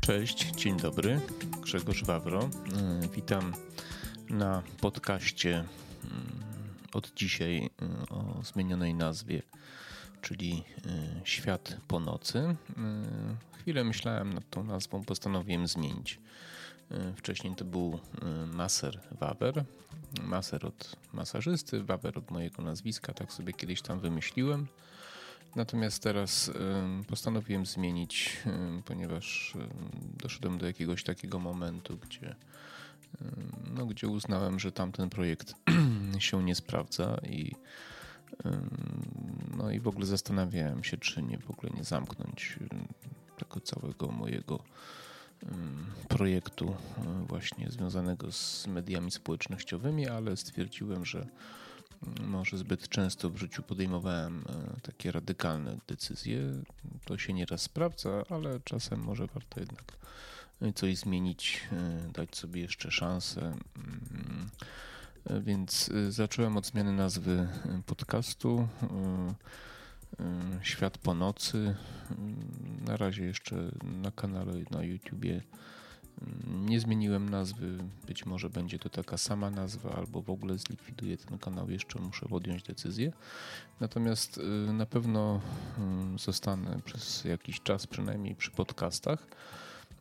Cześć, dzień dobry. Grzegorz Wawro. E, witam na podcaście mm, od dzisiaj e, o zmienionej nazwie, czyli e, Świat po nocy. Chwilę myślałem nad tą nazwą, postanowiłem zmienić. Wcześniej to był Maser Waber. Maser od masażysty, Waber od mojego nazwiska, tak sobie kiedyś tam wymyśliłem. Natomiast teraz postanowiłem zmienić, ponieważ doszedłem do jakiegoś takiego momentu, gdzie, no, gdzie uznałem, że tamten projekt się nie sprawdza i no i w ogóle zastanawiałem się, czy nie w ogóle nie zamknąć tego całego mojego projektu właśnie związanego z mediami społecznościowymi, ale stwierdziłem, że może zbyt często w życiu podejmowałem e, takie radykalne decyzje. To się nieraz sprawdza, ale czasem może warto jednak coś zmienić, e, dać sobie jeszcze szansę. Mm, e, więc zacząłem od zmiany nazwy podcastu. Świat po nocy. Na razie jeszcze na kanale na YouTubie nie zmieniłem nazwy, być może będzie to taka sama nazwa, albo w ogóle zlikwiduję ten kanał, jeszcze muszę podjąć decyzję. Natomiast y, na pewno y, zostanę przez jakiś czas, przynajmniej przy podcastach,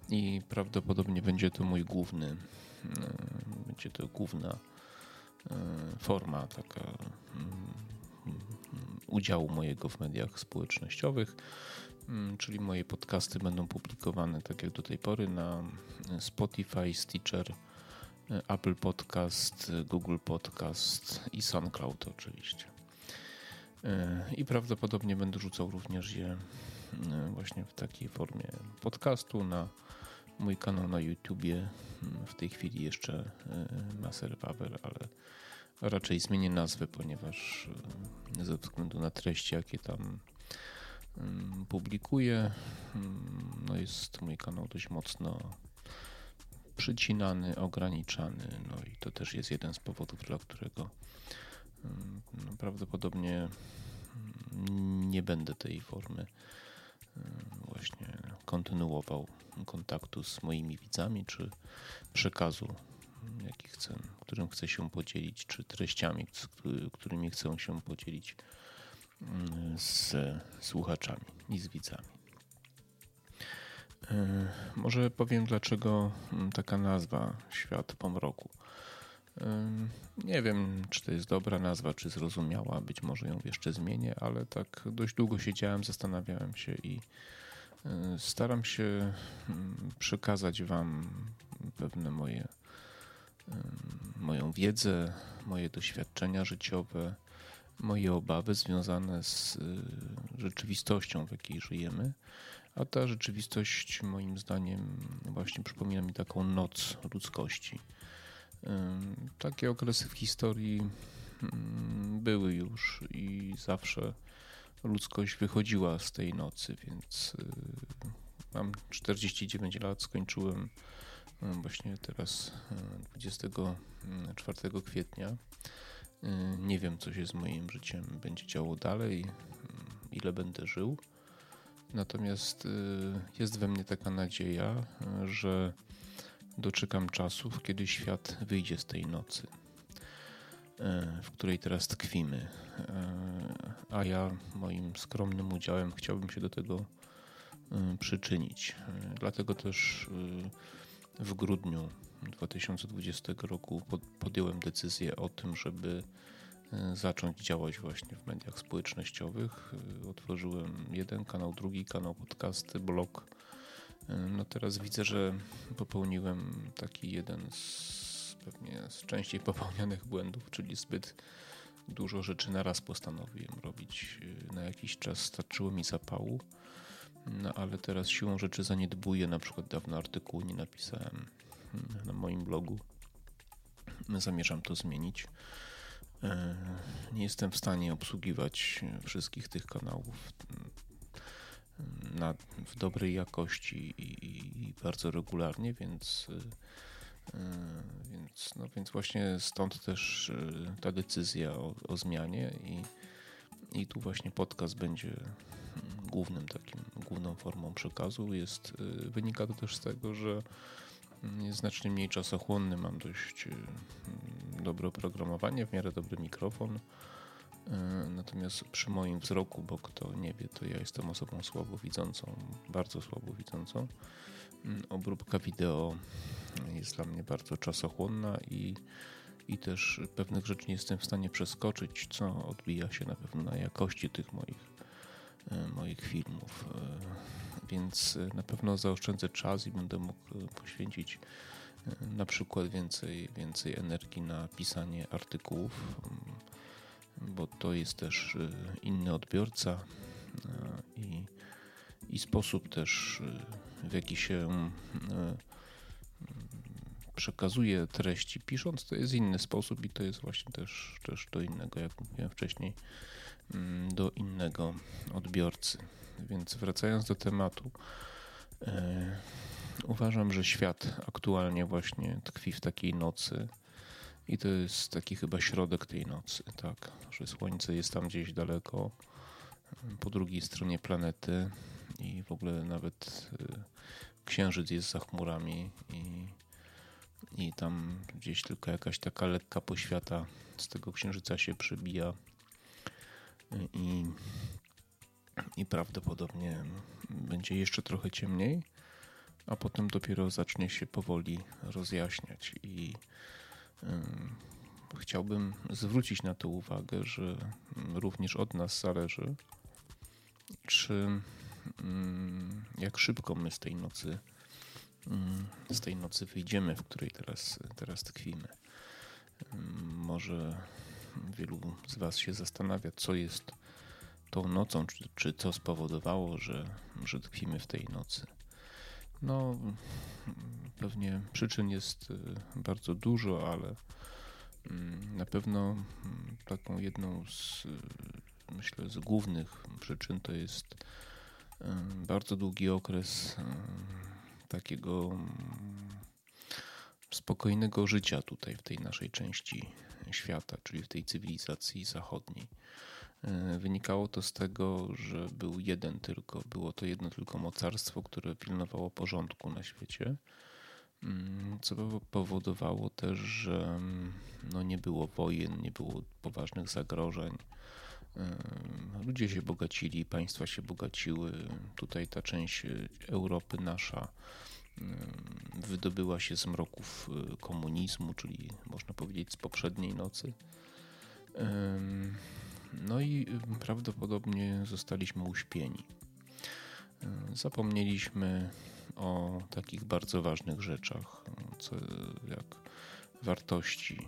i prawdopodobnie będzie to mój główny, y, będzie to główna forma taka udziału mojego w mediach społecznościowych. Mm, czyli moje podcasty będą publikowane tak jak do tej pory na Spotify, Stitcher, Apple Podcast, Google Podcast i SoundCloud oczywiście. E, I prawdopodobnie będę rzucał również je e, właśnie w takiej formie podcastu na mój kanał na YouTubie. Mm, w tej chwili jeszcze e, Maser Paweł, ale raczej zmienię nazwę, ponieważ ze względu na treści, jakie tam publikuję. No jest mój kanał dość mocno przycinany, ograniczany. No i to też jest jeden z powodów, dla którego no prawdopodobnie nie będę tej formy właśnie kontynuował kontaktu z moimi widzami, czy przekazu, jaki chcę, którym chcę się podzielić, czy treściami, którymi chcę się podzielić z słuchaczami i z widzami. E, może powiem, dlaczego taka nazwa Świat po mroku. E, nie wiem, czy to jest dobra nazwa, czy zrozumiała. Być może ją jeszcze zmienię, ale tak dość długo siedziałem, zastanawiałem się i e, staram się przekazać Wam pewne moje, moją wiedzę, moje doświadczenia życiowe, moje obawy związane z y, rzeczywistością, w jakiej żyjemy. A ta rzeczywistość, moim zdaniem, właśnie przypomina mi taką noc ludzkości. Takie okresy w historii były już i zawsze ludzkość wychodziła z tej nocy, więc y, mam 49 lat, skończyłem właśnie teraz 24 kwietnia Y, nie wiem, co się z moim życiem będzie działo dalej, ile będę żył. Natomiast jest we mnie taka nadzieja, że doczekam czasów, kiedy świat wyjdzie z tej nocy, w której teraz tkwimy. A ja moim skromnym udziałem chciałbym się do tego przyczynić. Dlatego też w grudniu 2020 roku podjąłem decyzję o tym, żeby e, zacząć działać właśnie w mediach społecznościowych. E, otworzyłem jeden kanał, drugi kanał, podcasty, blog. E, no teraz widzę, że popełniłem taki jeden z pewnie z częściej popełnianych błędów, czyli zbyt dużo rzeczy na raz postanowiłem robić. Na jakiś czas starczyło mi zapału, no ale teraz siłą rzeczy zaniedbuję. Na przykład dawno artykułu nie napisałem na moim blogu. Zamierzam to zmienić. E, nie jestem w stanie obsługiwać wszystkich tych kanałów na, w dobrej jakości i, i bardzo regularnie, więc Więc, no, więc właśnie stąd też ta decyzja o, o zmianie i, i tu właśnie podcast będzie mm, głównym takim, główną formą przekazu. Jest, wynika to też z tego, że jest znacznie mniej czasochłonny, mam dość dobre oprogramowanie, w miarę dobry mikrofon. E, natomiast przy moim wzroku, bo kto nie wie, to ja jestem osobą słabowidzącą, bardzo słabowidzącą. Mm, obróbka wideo jest dla mnie bardzo czasochłonna i, i też pewnych rzeczy nie jestem w stanie przeskoczyć, co odbija się na pewno na jakości tych moich, e, moich filmów. E, więc na pewno zaoszczędzę czas i będę mógł poświęcić na przykład więcej, więcej energii na pisanie artykułów, bo to jest też inny odbiorca i, i sposób też, w jaki się przekazuje treści pisząc, to jest inny sposób i to jest właśnie też, też do innego, jak mówiłem wcześniej, mm, do innego odbiorcy. Więc wracając do tematu, Uważam, że świat aktualnie właśnie tkwi w takiej nocy i to jest taki chyba środek tej nocy, tak, że słońce jest tam gdzieś daleko po drugiej stronie planety i w ogóle nawet y, księżyc jest za chmurami i, i tam gdzieś tylko jakaś taka lekka poświata z tego księżyca się przebija i, i prawdopodobnie będzie jeszcze trochę ciemniej a potem dopiero zacznie się powoli rozjaśniać. I chciałbym zwrócić na to uwagę, że również od nas zależy, czy jak szybko my z tej nocy z tej nocy wyjdziemy, w której teraz, teraz tkwimy. Może wielu z Was się zastanawia, co jest tą nocą, czy, czy co spowodowało, że, że tkwimy w tej nocy. No, pewnie przyczyn jest y, bardzo dużo, ale mm, na pewno mm, taką jedną z, y, myślę, z głównych przyczyn to jest y, bardzo długi okres takiego mm, spokojnego życia tutaj w tej naszej części świata, czyli w tej cywilizacji zachodniej. E, wynikało to z tego, że był jeden tylko, było to jedno tylko mocarstwo, które pilnowało porządku na świecie, mm, co powodowało też, że mm, no nie było wojen, nie było poważnych zagrożeń. E, ludzie się bogacili, państwa się bogaciły. Tutaj ta część Europy nasza wydobyła się z mroków e, komunizmu, czyli można powiedzieć z poprzedniej nocy. No i y, prawdopodobnie zostaliśmy uśpieni. Zapomnieliśmy o takich bardzo ważnych rzeczach, co, jak wartości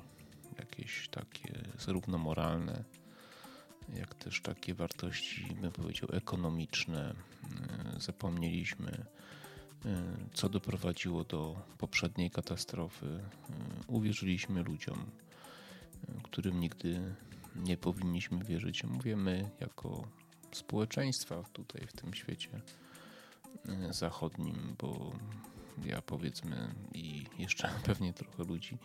jakieś takie zarówno moralne, jak też takie wartości, bym powiedział, ekonomiczne. Y, zapomnieliśmy, co doprowadziło do poprzedniej katastrofy. Uwierzyliśmy ludziom, którym nigdy nie powinniśmy wierzyć. Mówię my jako społeczeństwa tutaj w tym świecie zachodnim, bo ja powiedzmy i jeszcze pewnie trochę ludzi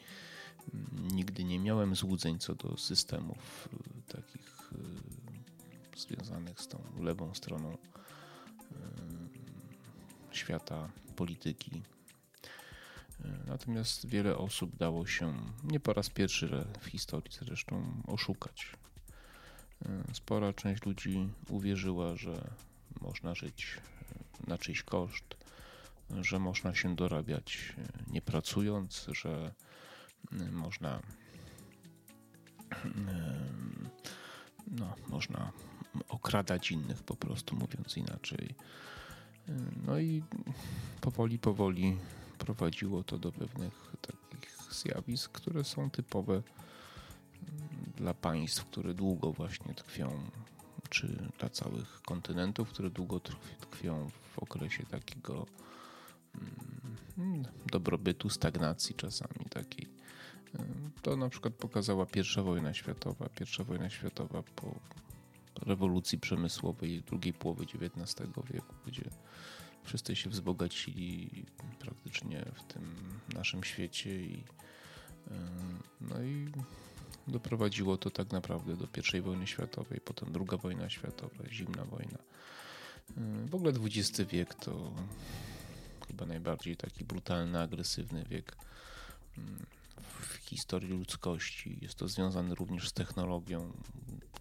nigdy nie miałem złudzeń co do systemów e, e, związanych z tą lewą stroną świata polityki. Natomiast wiele osób dało się nie po raz pierwszy w historii zresztą oszukać. Spora część ludzi uwierzyła, że można żyć na czyjś koszt, że można się dorabiać nie pracując, że można no, można okradać innych po prostu mówiąc inaczej. No i powoli, powoli prowadziło to do pewnych takich zjawisk, które są typowe dla państw, które długo właśnie tkwią, czy dla całych kontynentów, które długo tkwią w okresie takiego mm, dobrobytu, stagnacji czasami takiej. To na przykład pokazała pierwsza wojna światowa. Pierwsza wojna światowa po rewolucji przemysłowej drugiej połowy XIX wieku, gdzie wszyscy się wzbogacili praktycznie w tym naszym świecie i no i doprowadziło to tak naprawdę do I wojny światowej, potem II wojna światowa, zimna wojna. W ogóle XX wiek to chyba najbardziej taki brutalny, agresywny wiek w historii ludzkości. Jest to związane również z technologią,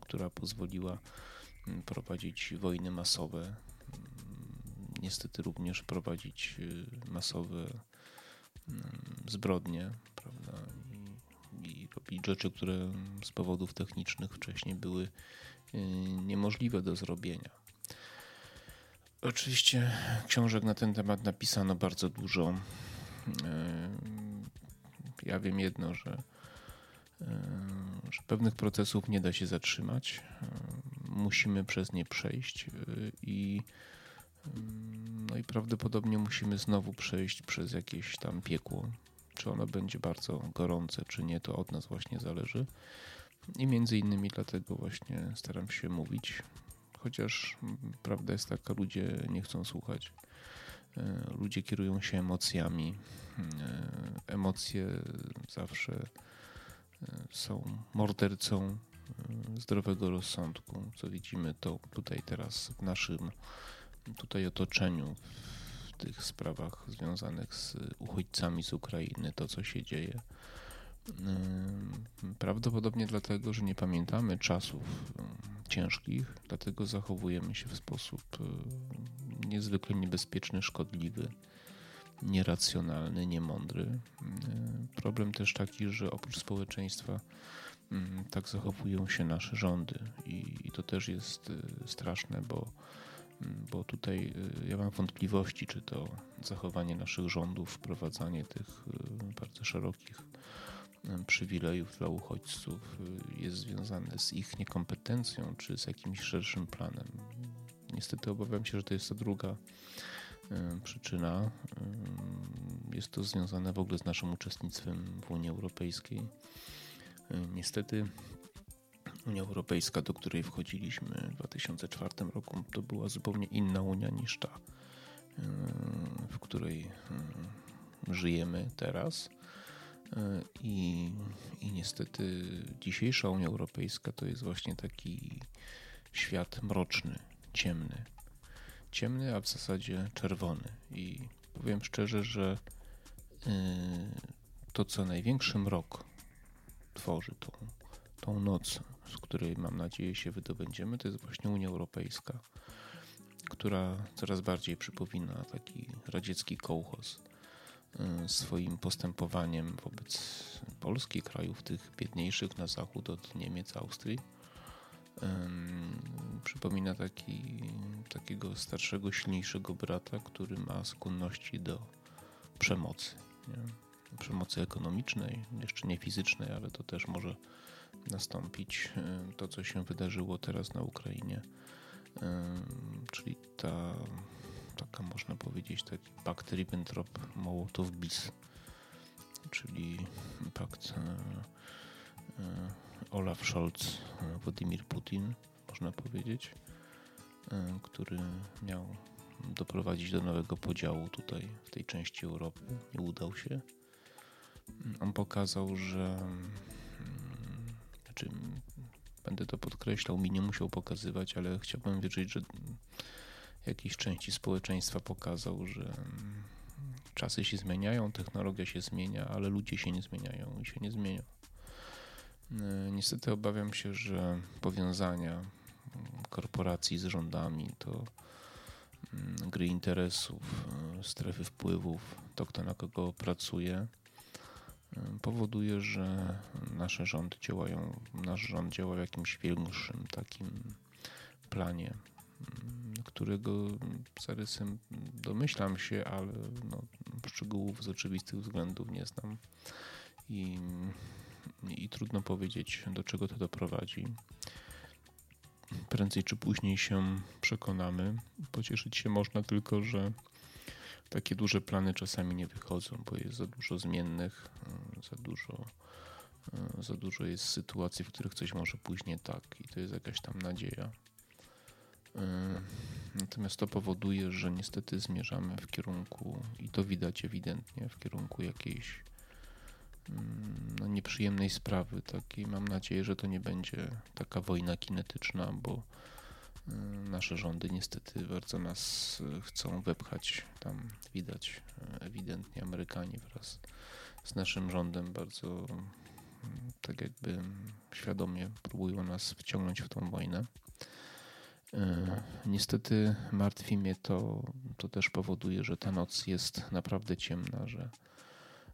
która pozwoliła prowadzić wojny masowe. Niestety również prowadzić y, masowe zbrodnie, prawda? I, i robić rzeczy, które z powodów technicznych wcześniej były y, niemożliwe do zrobienia. Oczywiście książek na ten temat napisano bardzo dużo. Ja wiem jedno, że, y, że pewnych procesów nie da się zatrzymać. Musimy przez nie przejść i no i prawdopodobnie musimy znowu przejść przez jakieś tam piekło. Czy ono będzie bardzo gorące, czy nie, to od nas właśnie zależy. I między innymi dlatego właśnie staram się mówić, chociaż prawda jest taka, ludzie nie chcą słuchać. E, ludzie kierują się emocjami. E, emocje zawsze e, są mordercą zdrowego rozsądku, co widzimy to tutaj teraz w naszym tutaj otoczeniu w tych sprawach związanych z uchodźcami z Ukrainy, to co się dzieje. Prawdopodobnie dlatego, że nie pamiętamy czasów ciężkich, dlatego zachowujemy się w sposób niezwykle niebezpieczny, szkodliwy, nieracjonalny, niemądry. Problem też taki, że oprócz społeczeństwa tak zachowują się nasze rządy i, to też jest straszne, bo bo tutaj y, ja mam wątpliwości, czy to zachowanie naszych rządów, wprowadzanie tych y, bardzo szerokich y, przywilejów dla uchodźców jest związane z ich niekompetencją, czy z jakimś szerszym planem. Niestety obawiam się, że to jest ta druga przyczyna. Jest to związane w ogóle z naszym uczestnictwem w Unii Europejskiej. Niestety Unia Europejska, do której wchodziliśmy w 2004 roku, to była zupełnie inna Unia niż ta, w której żyjemy teraz. E, I, I niestety dzisiejsza Unia Europejska to jest właśnie taki świat mroczny, ciemny. Ciemny, a w zasadzie czerwony. I powiem szczerze, że to, co największy mrok tworzy tą, tą noc, z której mam nadzieję się wydobędziemy, to jest właśnie Unia Europejska, która coraz bardziej przypomina taki radziecki kołchoz y, swoim postępowaniem wobec Polski, krajów tych biedniejszych na zachód od Niemiec, Austrii. Przypomina taki, takiego starszego, silniejszego brata, który ma skłonności do przemocy. Nie? Przemocy ekonomicznej, jeszcze nie fizycznej, ale to też może nastąpić e, to, co się wydarzyło teraz na Ukrainie, czyli ta taka można powiedzieć taki pakt Ribbentrop-Mołotow-Bis, czyli pakt e, Olaf Scholz, Władimir Putin, można powiedzieć, który miał doprowadzić do nowego podziału tutaj w tej części Europy. Nie udał się. On pokazał, że znaczy, będę to podkreślał, mi nie musiał pokazywać, ale chciałbym wierzyć, że jakiejś części społeczeństwa pokazał, że czasy się zmieniają, technologia się zmienia, ale ludzie się nie zmieniają i się nie zmienią. Niestety obawiam się, że powiązania korporacji z rządami to mm, gry interesów, e, strefy wpływów, to kto na kogo pracuje, powoduje, że nasze rządy działają, nasz rząd działa w jakimś większym takim planie, którego zarysem domyślam się, ale no, szczegółów z oczywistych względów nie znam i, i trudno powiedzieć, do czego to doprowadzi. Prędzej czy później się przekonamy. Pocieszyć się można tylko, że takie duże plany czasami nie wychodzą, bo jest za dużo zmiennych, e, za dużo, e, za dużo jest sytuacji, w których coś może pójść nie tak i to jest jakaś tam nadzieja. Natomiast to powoduje, że niestety zmierzamy w kierunku, i to widać ewidentnie, w kierunku jakiejś mm, no, nieprzyjemnej sprawy. Takiej mam nadzieję, że to nie będzie taka wojna kinetyczna, bo nasze rządy niestety bardzo nas chcą wepchać. Tam widać ewidentnie Amerykanie wraz z naszym rządem bardzo tak jakby świadomie próbują nas wciągnąć w tą wojnę. E, niestety martwi mnie to, to też powoduje, że ta noc jest naprawdę ciemna, że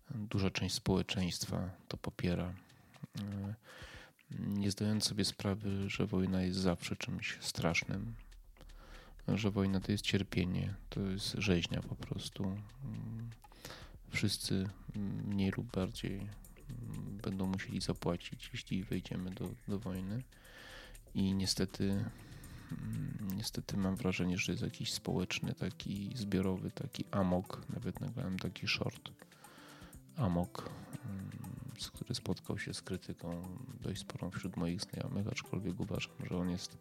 duża część społeczeństwa to popiera. E, nie zdając sobie sprawy, że wojna jest zawsze czymś strasznym, że wojna to jest cierpienie, to jest rzeźnia po prostu. Wszyscy mniej lub bardziej będą musieli zapłacić, jeśli wejdziemy do, do wojny. I niestety Mm, niestety mam wrażenie, że jest jakiś społeczny, taki zbiorowy, taki amok. Nawet nagrałem taki short amok, mm, który spotkał się z krytyką dość sporą wśród moich znajomych, aczkolwiek uważam, że on jest,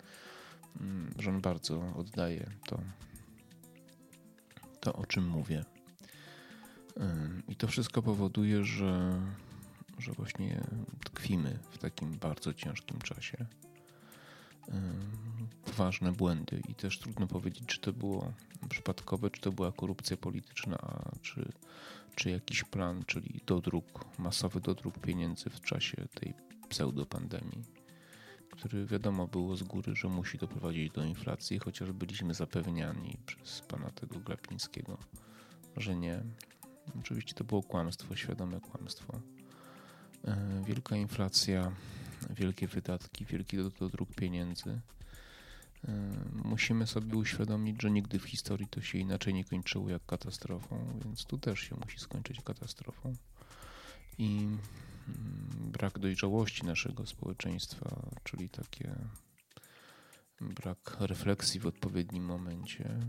mm, że on bardzo oddaje to, to o czym mówię. I to wszystko powoduje, że, że właśnie tkwimy w takim bardzo ciężkim czasie poważne błędy i też trudno powiedzieć, czy to było przypadkowe, czy to była korupcja polityczna, czy, czy jakiś plan, czyli dodruk, masowy dodruk pieniędzy w czasie tej pseudopandemii, który wiadomo było z góry, że musi doprowadzić do inflacji, chociaż byliśmy zapewniani przez pana tego Glapińskiego, że nie. Oczywiście to było kłamstwo, świadome kłamstwo. E, wielka inflacja, wielkie wydatki, wielki dodruk pieniędzy musimy sobie uświadomić, że nigdy w historii to się inaczej nie kończyło jak katastrofą, więc tu też się musi skończyć katastrofą. I mm, brak dojrzałości naszego społeczeństwa, czyli takie brak refleksji w odpowiednim momencie,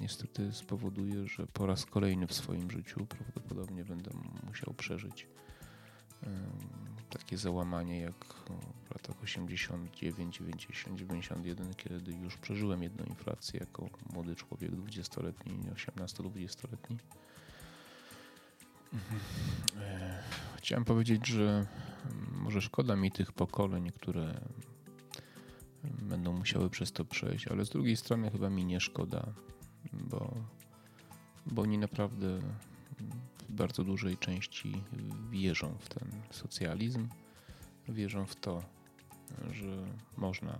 niestety spowoduje, że po raz kolejny w swoim życiu prawdopodobnie będę musiał przeżyć takie załamanie jak w latach 89, 90, 91, kiedy już przeżyłem jedną inflację jako młody człowiek 20-letni, 18-20-letni. Mhm. E, chciałem powiedzieć, że może szkoda mi tych pokoleń, które będą musiały przez to przejść, ale z drugiej strony chyba mi nie szkoda, bo, bo oni naprawdę bardzo dużej części wierzą w ten socjalizm, wierzą w to, że można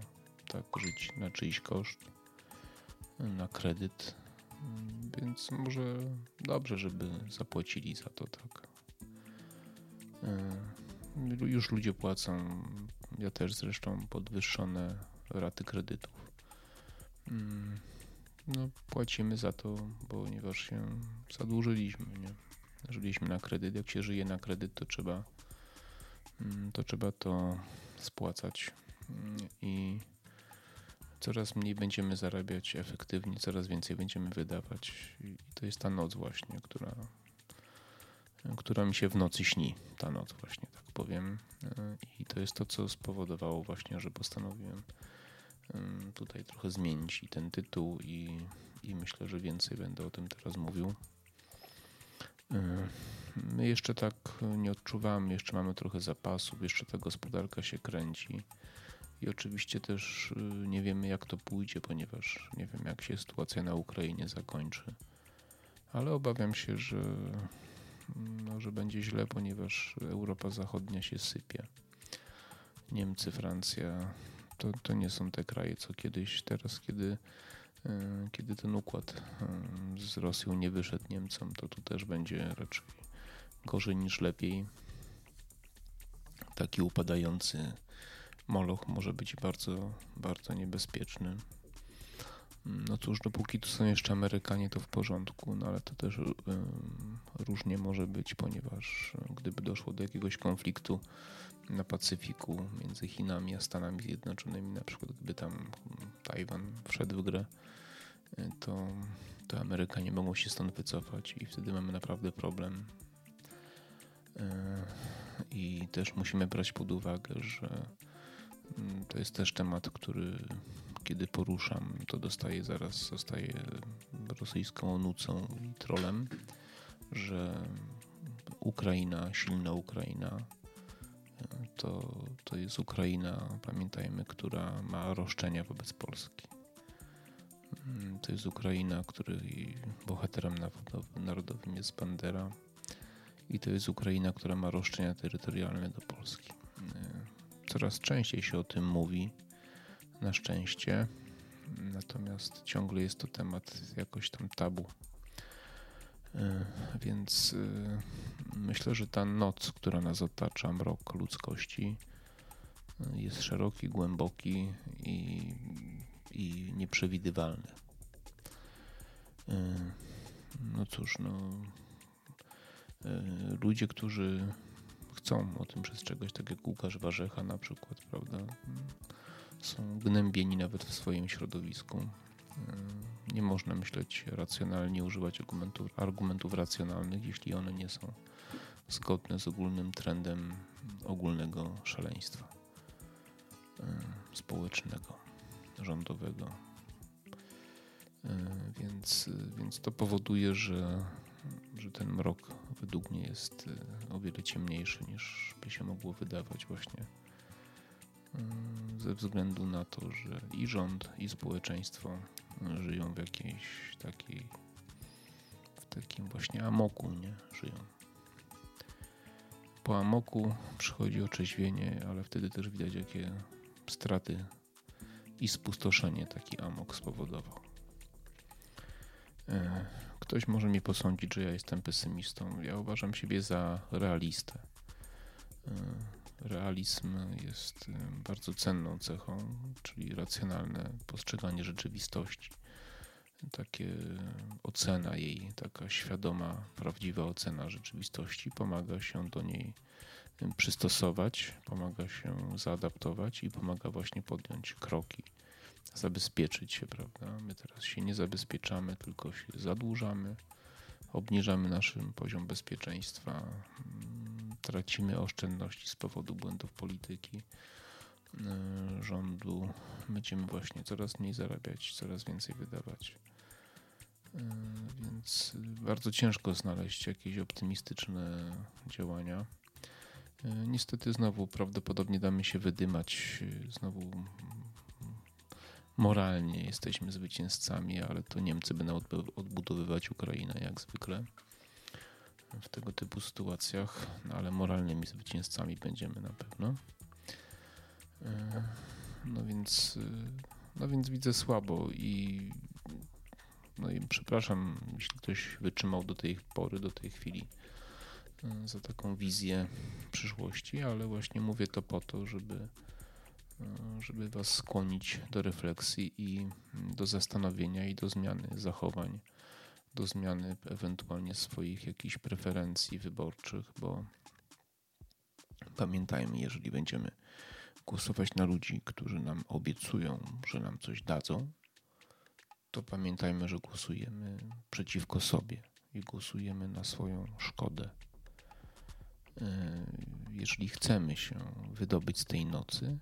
tak żyć na czyjś koszt, na kredyt, więc może dobrze, żeby zapłacili za to tak. E, już ludzie płacą, ja też zresztą, podwyższone raty kredytów. Mm, no, płacimy za to, ponieważ się zadłużyliśmy. Nie? Żyliśmy na kredyt. Jak się żyje na kredyt, to trzeba mm, to, trzeba to spłacać. Mm, I coraz mniej będziemy zarabiać efektywnie, coraz więcej będziemy wydawać. I to jest ta noc właśnie, która, która mi się w nocy śni. Ta noc właśnie, tak powiem. I to jest to, co spowodowało właśnie, że postanowiłem tutaj trochę zmienić i ten tytuł i, i myślę, że więcej będę o tym teraz mówił. My jeszcze tak nie odczuwamy, jeszcze mamy trochę zapasów, jeszcze ta gospodarka się kręci. I oczywiście też y, nie wiemy, jak to pójdzie, ponieważ nie wiem, jak się sytuacja na Ukrainie zakończy. Ale obawiam się, że, no, że będzie źle, ponieważ Europa Zachodnia się sypie. Niemcy, Francja to, to nie są te kraje, co kiedyś, teraz, kiedy kiedy ten układ e, z Rosją nie wyszedł Niemcom, to tu też będzie raczej gorzej niż lepiej. Taki upadający moloch może być bardzo, bardzo niebezpieczny. No cóż, dopóki tu są jeszcze Amerykanie, to w porządku, no ale to też różnie może być, ponieważ gdyby doszło do jakiegoś konfliktu na Pacyfiku między Chinami a Stanami Zjednoczonymi, na przykład gdyby tam Tajwan wszedł w grę, to, to Amerykanie mogą się stąd wycofać i wtedy mamy naprawdę problem. E, I też musimy brać pod uwagę, że mm, to jest też temat, który kiedy poruszam, to dostaję zaraz, zostaję rosyjską nucą i trolem, że Ukraina, silna Ukraina, to, to jest Ukraina, pamiętajmy, która ma roszczenia wobec Polski. To jest Ukraina, której bohaterem narodowym jest Bandera i to jest Ukraina, która ma roszczenia terytorialne do Polski. Coraz częściej się o tym mówi, na szczęście, natomiast ciągle jest to temat jakoś tam tabu. Więc myślę, że ta noc, która nas otacza, mrok ludzkości, jest szeroki, głęboki i, i nieprzewidywalny. No cóż, no, ludzie, którzy chcą o tym przestrzegać, tak jak Łukasz Warzecha na przykład, prawda, są gnębieni nawet w swoim środowisku. Nie można myśleć racjonalnie, używać argumentów, argumentów racjonalnych, jeśli one nie są zgodne z ogólnym trendem ogólnego szaleństwa społecznego, rządowego. Więc, więc to powoduje, że, że ten mrok według mnie jest o wiele ciemniejszy niż by się mogło wydawać właśnie ze względu na to, że i rząd, i społeczeństwo żyją w jakiejś takiej, w takim właśnie amoku, nie? Żyją. Po amoku przychodzi otrzeźwienie, ale wtedy też widać, jakie straty i spustoszenie taki amok spowodował. E, ktoś może mnie posądzić, że ja jestem pesymistą. Ja uważam siebie za realistę. Realizm jest bardzo cenną cechą, czyli racjonalne postrzeganie rzeczywistości. Takie ocena jej, taka świadoma, prawdziwa ocena rzeczywistości pomaga się do niej przystosować, pomaga się zaadaptować i pomaga właśnie podjąć kroki, zabezpieczyć się, prawda? My teraz się nie zabezpieczamy, tylko się zadłużamy, obniżamy nasz poziom bezpieczeństwa, tracimy oszczędności z powodu błędów polityki e, rządu. Będziemy właśnie coraz mniej zarabiać, coraz więcej wydawać. E, więc bardzo ciężko znaleźć jakieś optymistyczne działania. E, niestety znowu prawdopodobnie damy się wydymać, znowu moralnie jesteśmy zwycięzcami, ale to Niemcy będą odbudowywać Ukrainę jak zwykle w tego typu sytuacjach, no ale moralnymi zwycięzcami będziemy na pewno. E, no więc, e, no więc widzę słabo i no i przepraszam, jeśli ktoś wytrzymał do tej pory, do tej chwili e, za taką wizję przyszłości, ale właśnie mówię to po to, żeby, żeby Was skłonić do refleksji i do zastanowienia i do zmiany zachowań do zmiany ewentualnie swoich jakichś preferencji wyborczych, bo pamiętajmy, jeżeli będziemy głosować na ludzi, którzy nam obiecują, że nam coś dadzą, to pamiętajmy, że głosujemy przeciwko sobie i głosujemy na swoją szkodę. E, jeżeli chcemy się wydobyć z tej nocy,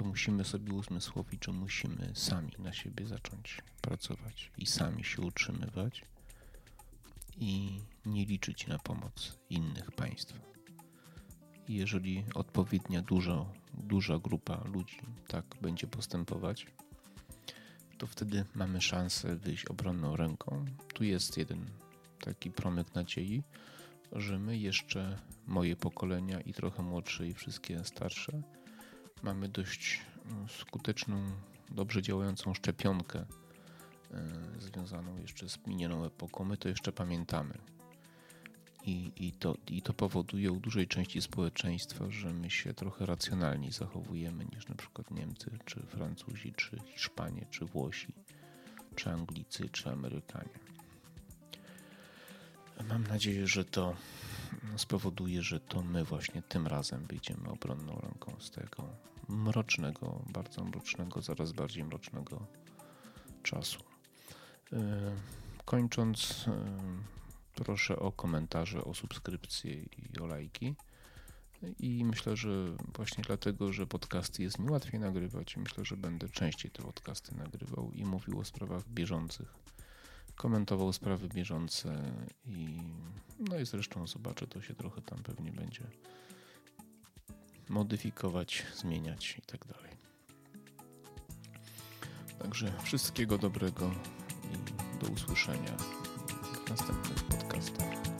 to musimy sobie uzmysłowić, że musimy sami na siebie zacząć pracować i sami się utrzymywać i nie liczyć na pomoc innych państw. Jeżeli odpowiednia dużo, duża grupa ludzi tak będzie postępować, to wtedy mamy szansę wyjść obronną ręką. Tu jest jeden taki promyk nadziei, że my jeszcze, moje pokolenia i trochę młodsze i wszystkie starsze, mamy dość mm, skuteczną, dobrze działającą szczepionkę e, związaną jeszcze z minioną epoką. My to jeszcze pamiętamy. I, i, to, I to powoduje u dużej części społeczeństwa, że my się trochę racjonalniej zachowujemy niż na przykład Niemcy, czy Francuzi, czy Hiszpanie, czy Włosi, czy Anglicy, czy Amerykanie. Mam nadzieję, że to spowoduje, że to my właśnie tym razem wyjdziemy obronną ręką z tego mrocznego, bardzo mrocznego, zaraz bardziej mrocznego czasu. E, kończąc, e, proszę o komentarze, o subskrypcje i o lajki. I myślę, że właśnie dlatego, że podcasty jest mi łatwiej nagrywać, myślę, że będę częściej te podcasty nagrywał i mówił o sprawach bieżących, komentował sprawy bieżące i no i zresztą zobaczę, to się trochę tam pewnie będzie modyfikować, zmieniać i tak dalej. Także wszystkiego dobrego i do usłyszenia w następnych podcastach.